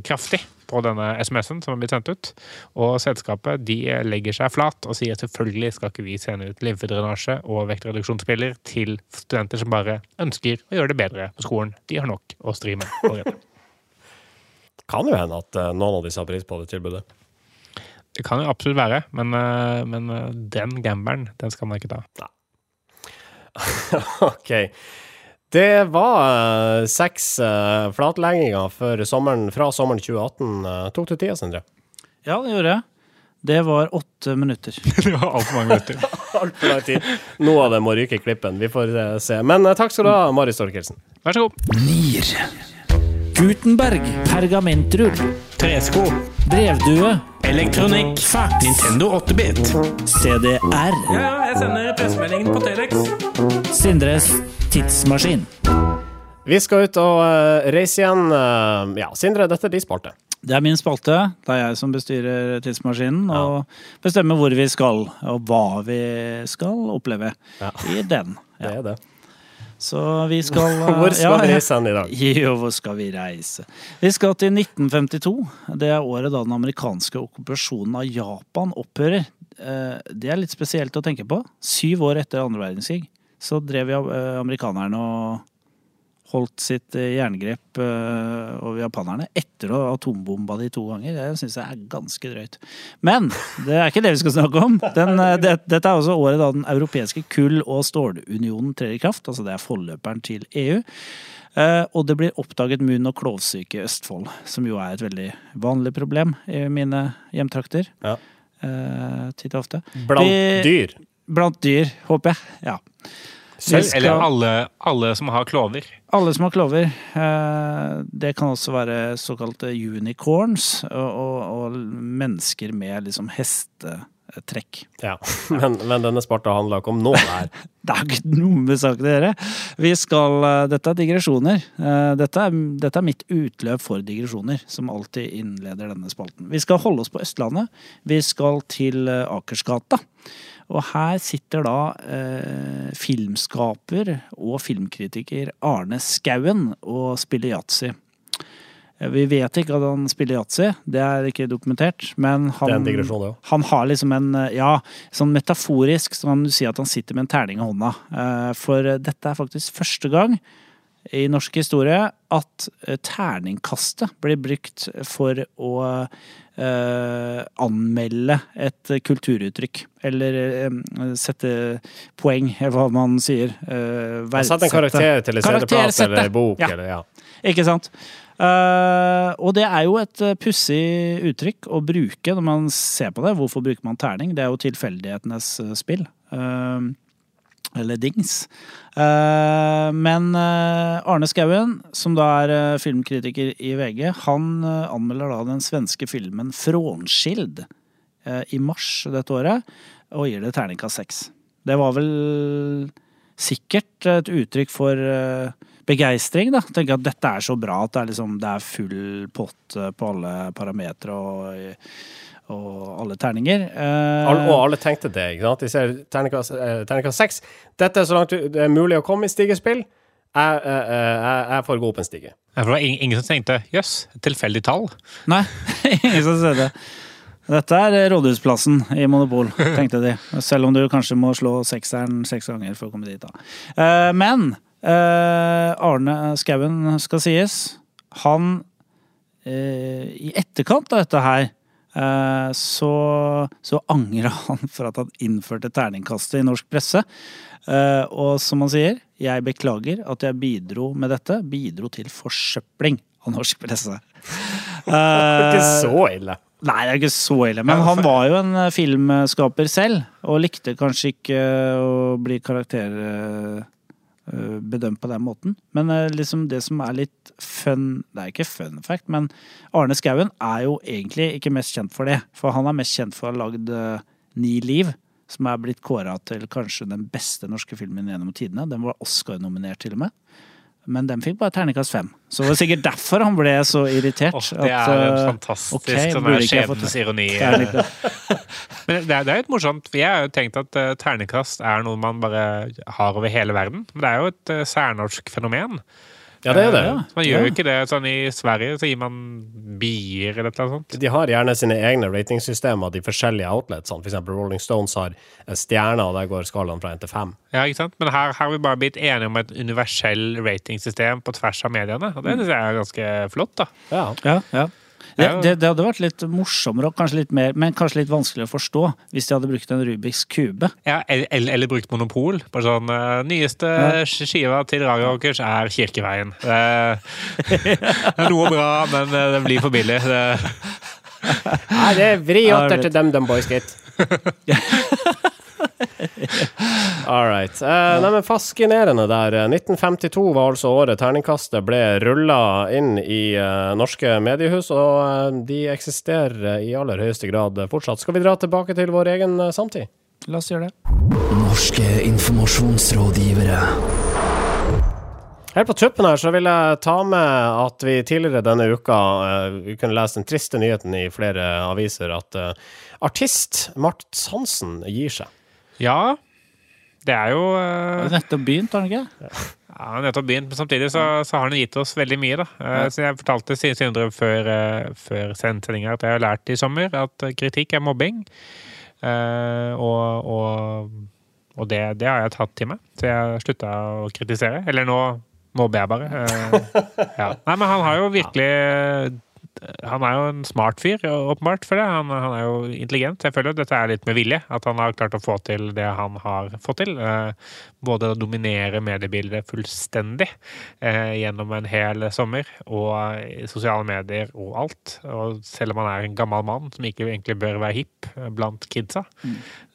kraftig på denne SMS-en som er blitt sendt ut. Og selskapet de legger seg flat og sier selvfølgelig skal ikke vi sende ut lymfedrenasje og vektreduksjonspiller til studenter som bare ønsker å gjøre det bedre på skolen. De har nok å stri med. Kan jo hende at eh, noen av disse har pris på det tilbudet. Det kan jo absolutt være, men, eh, men eh, den gambelen, den skal man ikke ta. OK. Det var eh, seks uh, flatlegginger for sommeren, fra sommeren 2018. Uh, tok du tida, Sindre? Ja, det gjorde jeg. Det var åtte minutter. Det var altfor mange minutter. Altfor lang tid. Noe av det må ryke i klippen. Vi får uh, se. Men eh, takk skal du ha, Mari Storkelsen. Vær så god. Nier. Gutenberg, pergamentrull, Tresko. brevdue, Elektronikk. fax, Nintendo 8-bit. CDR, Ja, jeg sender pressemeldingen på Telex. Sindres tidsmaskin. Vi skal ut og eh, reise igjen. eh, ja, Sindre, dette er din spalte. Det er min spalte. Det er jeg som bestyrer tidsmaskinen og bestemmer hvor vi skal, og hva vi skal oppleve Ja. i den. Det er det. Så vi skal eh, Hvor skal ja, vi reise hen i dag? Jo, hvor skal vi reise? Vi skal til 1952. Det er året da den amerikanske okkupasjonen av Japan opphører. Eh, Det er litt spesielt å tenke på. Syv år etter andre verdenskrig så drev eh, amerikanerne og holdt sitt eh, jerngrep eh, over japanerne etter å ha atombomba de to ganger. Det syns jeg er ganske drøyt. Men det er ikke det vi skal snakke om. Den, det, dette er også året da den europeiske kull- og stålunionen trer i kraft. Altså det er forløperen til EU. Og det blir oppdaget munn- og klovsyke i Østfold, som jo er et veldig vanlig problem i mine hjemtrakter. Ja. Titt og ofte. Blant dyr. Blant dyr, håper jeg. Ja. Vi skal- Eller alle, alle som har klover. alle som har klover. eh, Det kan også være såkalte unicorns, og, og, og mennesker med liksom hestetrekk. Ja. Men, men denne sparta handler ikke om noe her. Det er ikke noe med saken å gjøre. Vi skal, eh, dette er digresjoner. Eh, Dette er, dette er mitt utløp for digresjoner, som alltid innleder denne spalten. Vi skal holde oss på Østlandet. Vi skal til Akersgata. Og her sitter da eh, filmskaper og filmkritiker Arne Skauen og spiller yatzy. Eh, Vi vet ikke at han spiller yatzy, det er ikke dokumentert. Men han, han har liksom en eh, Ja, sånn metaforisk så kan du si at han sitter med en terning i hånda. Eh, For dette er faktisk første gang i norsk historie at eh, terningkastet blir brukt for å eh, anmelde et kulturuttrykk. Eller eh, sette poeng, eller hva man sier. Eh, Sett en karakter til en Karaktersette. eller bok. Ja. Eller, ja. Ikke sant? Uh, og det er jo et uh, pussig uttrykk å bruke når man ser på det. Hvorfor bruker man terning? Det er jo tilfeldighetenes eh, spill. Eh, eller dings. Eh, men eh, Arne Skouen, som da er eh, filmkritiker i VG, han anmelder da den svenske filmen 'Frånskild' i mars dette året, og gir det terningkast seks. Det var vel sikkert et uttrykk for begeistring, da. Tenke at dette er så bra at det er, liksom, det er full pott på alle parametere og, og alle terninger. Eh, All, og alle tenkte det, ikke sant? De ser terningkast eh, seks. Dette er så langt det er mulig å komme i stigespill. Jeg, eh, eh, jeg, jeg får gå opp en stige. Ja, for det var ingen, ingen som tenkte jøss, yes, tilfeldig tall. Nei, ingen som sa det. Dette er Rådhusplassen i Monopol, tenkte de. Selv om du kanskje må slå sekseren seks ganger for å komme dit. da. Eh, Men eh, Arne Skauen skal sies. Han eh, I etterkant av dette her så, så angrer han for at han innførte terningkastet i norsk presse. Eh, og som han sier, jeg beklager at jeg bidro med dette. Bidro til forsøpling av norsk presse. Det er ikke Eh, så ille. Nei, det er ikke så ille. Men han var jo en eh, filmskaper selv, og likte kanskje ikke å bli karakter eh, eh, bedømt på den måten. Men eh, liksom det som er litt fun Det er ikke fun fact, men Arne Skouen er jo egentlig ikke mest kjent for det. For han er mest kjent for å ha lagd eh, Ni liv, som er blitt kåra til kanskje den beste norske filmen gjennom tidene. Den var Oscar-nominert til og med. Men den fikk bare terningkast fem. Så det var sikkert derfor han ble så irritert. Oh, det er at, eh, fantastisk okay, sånn skjebnens ironi. Men det er, det er litt morsomt, for jeg har jo tenkt at uh, ternekast er noe man bare har over hele verden. Men det er jo et uh, særnorsk fenomen. Ja, det er det. Ja. Man gjør Ja. jo ikke det sånn i Sverige, så gir man bier eller annet sånt. De har gjerne sine egne ratingsystemer, de forskjellige outletsene. For eksempel Rolling Stones har stjerner, og der går skalaen fra 1 til 5. Ja, ikke sant? Men her her har vi bare blitt enige om et universell ratingsystem på tvers av mediene. Og det syns jeg er ganske flott, da. Ja. Ja, ja. Det, det, det hadde vært litt morsommere, og kanskje litt mer, men kanskje litt vanskelig å forstå, hvis de hadde brukt en Rubiks kube. Ja, eller, eller, brukt monopol. Bare sånn eh, Nyeste skiva til Radio Rockers er Kirkeveien. Det, er noe bra, men eh, det blir for billig. Det, Nei, det er vri Ja, åtter til DumDum Boys, gitt. All right. Eh, nei, men fascinerende der. Eh, 1952 var altså året terningkastet ble rulla inn i eh, norske mediehus, og eh, de eksisterer i aller høyeste grad fortsatt. Skal vi dra tilbake til vår egen eh, samtid? La oss gjøre det. Norske informasjonsrådgivere. Helt på tuppen her så vil jeg ta med at vi tidligere denne uka uh, vi kunne lese den triste nyheten i flere aviser at uh, artist Mart Hansen gir seg. Ja, det er jo uh, nettopp begynt, har den ikke? Ja, nettopp begynt, men samtidig så, så har han gitt oss veldig mye, da. Eh, Så jeg fortalte Sindre før, eh, før sendinga at jeg har lært i sommer at kritikk er mobbing. Eh, og og, og det, det har jeg tatt til meg, så jeg slutta å kritisere. Eller nå mobber jeg bare. Ja. Nei, men han har jo virkelig han er jo en smart fyr, åpenbart, for det. Han, han er jo intelligent. Jeg føler at dette er litt med vilje. At han har klart å få til det han har fått til. Eh, både å dominere mediebildet fullstendig eh, gjennom en hel sommer, og sosiale medier og alt. Og selv om han er en gammel mann som ikke egentlig bør være hipp eh, blant kidsa,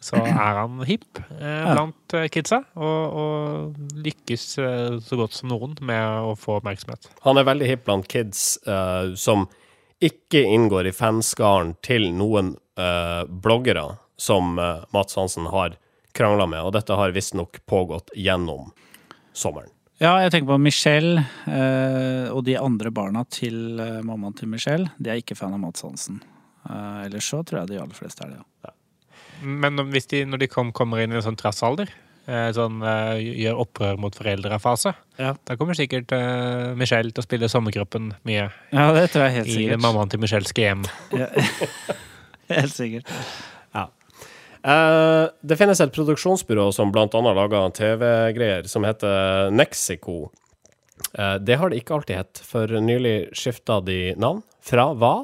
så er han hipp eh, blant eh, kidsa, og, og lykkes eh, så godt som noen med å få oppmerksomhet. Han er veldig hipp blant kids eh, som ikke inngår i fanskaren til noen uh, bloggere som uh, Mats Hansen har krangla med, og dette har visstnok pågått gjennom sommeren. Ja, jeg tenker på Michelle uh, og de andre barna til mammaen til Michelle. De er ikke fan av Mats Hansen. Eh, ellers så tror jeg de aller fleste er det, ja. Men hvis de, når de kom, kommer inn i en sånn trassalder, sånn eh, gjør opprør mot foreldre-fase, Ja. da kommer sikkert uh, Michelle til å spille sommerkroppen mye Ja, det tror jeg helt i sikkert. mammaen til Michelle skal hjem. Ja. helt sikkert. Eh, det finnes et produksjonsbyrå som blant annet lager TV-greier, som heter Nexico. Uh, det har det ikke alltid hett, for nylig skifta de navn fra hva?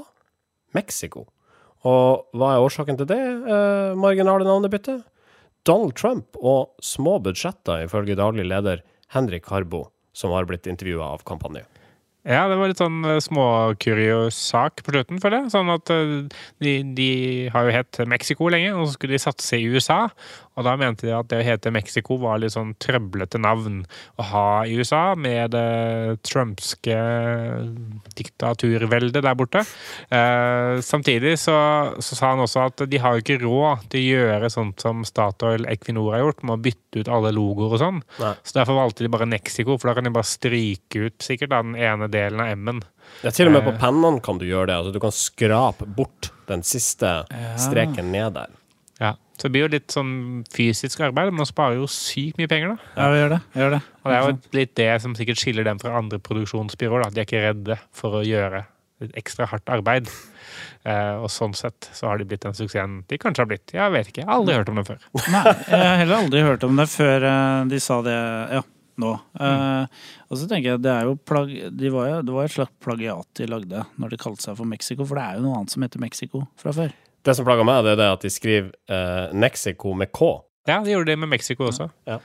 Mexico. Og hva er årsaken til det eh, marginale navnebyttet? Donald Trump og små budsjetter, ifølge daglig leder Henrik Harbo, som har blitt intervjua av kampanjen. Ja, det var litt sånn eh, småkuriøs sak på slutten, føler jeg. Sånn at eh, de, de har jo hett Mexico lenge, og så skulle de satse i USA. Og da mente de at det å hete Mexico var litt sånn trøblete navn å ha i USA, med det trumpske diktaturveldet der borte. Eh, samtidig så, så sa han også at de har jo ikke råd til å gjøre sånt som Statoil Equinor har gjort, med å bytte ut alle logoer og sånn. Nei. Så derfor valgte de bare Mexico, for da kan de bare stryke ut sikkert da, den ene delen av M-en. Ja, til og med på Eh. pennene kan du gjøre det. Altså, du kan skrape bort Den siste streken ned der. Ja. Så det blir jo litt sånn fysisk arbeid, men man sparer jo sykt mye penger, da. Ja, vi gjør det. Vi gjør det. Og det er jo litt det som sikkert skiller dem fra andre produksjonsbyråer. Da. De er ikke redde for å gjøre litt ekstra hardt arbeid. Uh, og sånn sett så har de blitt den suksessen de kanskje har blitt. Jeg vet ikke. Jeg har aldri hørt om dem før. Nei, jeg har heller aldri hørt om det før eh, de sa det ja, nå. Uh, og så tenker jeg det er jo plag de var jo, Det var et slags plagiat de lagde når de kalte seg for Mexico, for det er jo noe annet som heter Mexico fra før. Det som plager meg, det er det at de skriver eh, Mexico med K. Ja, de gjorde det med Mexico også. Ja.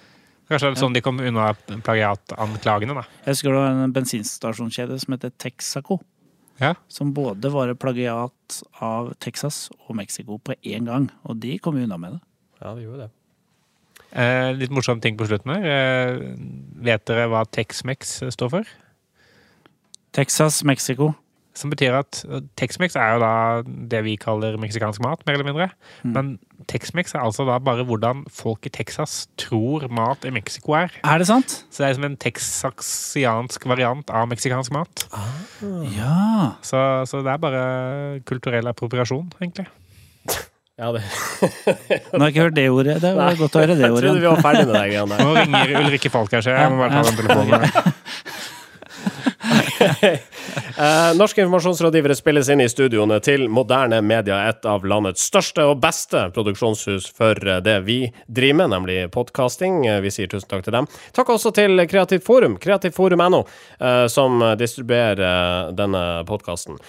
Kanskje det er sånn de kom unna plagiatanklagene, da. Jeg husker det var en bensinstasjonskjede som heter Texaco. Ja. Som både var et plagiat av Texas og Mexico på én gang. Og de kom jo unna med det. Ja, de gjorde det. Eh, litt morsom ting på slutten her. Eh, vet dere hva Tex-Mex står for? Texas, Mexico. Som betyr at eh, Tex-Mex er jo da det vi kaller meksikansk mat, mer eller mindre. Men Tex-Mex er altså da bare hvordan folk i Texas tror mat i Mexico er. Er det sant? Så det er som en texaksiansk variant av meksikansk mat. Ja. Så, så det er bare kulturell appropriasjon, egentlig. Ja, det. Nå har jeg ikke hørt det ordet. Det var godt å høre det ordet. Jeg trodde vi var ferdig med det. Nå ringer Ulrikke Falk her, så jeg må bare ta den telefonen. Eh, norske informasjonsrådgivere spilles inn i studioene til Moderne Media, et av landets største og beste produksjonshus for eh, det vi driver med, nemlig podkasting. Eh, Vi sier tusen takk til dem. Takk også til Kreativt Forum, kreativforum.no, eh, som distribuerer denne podkasten.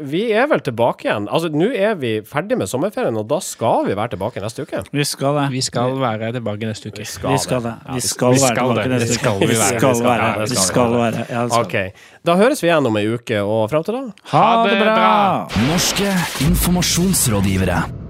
Vi er vel tilbake igjen. Altså, nå er vi ferdig med sommerferien, og da skal vi være tilbake neste uke. Vi skal det. Vi skal være tilbake neste uke. Vi skal det. Vi skal vi være tilbake neste uke. vi skal skal- være. det Vi skal vi skal være. Ja, det skal vi. Da høres vi igjen om ei uke, og fram til da Ha det bra! Norske informasjonsrådgivere.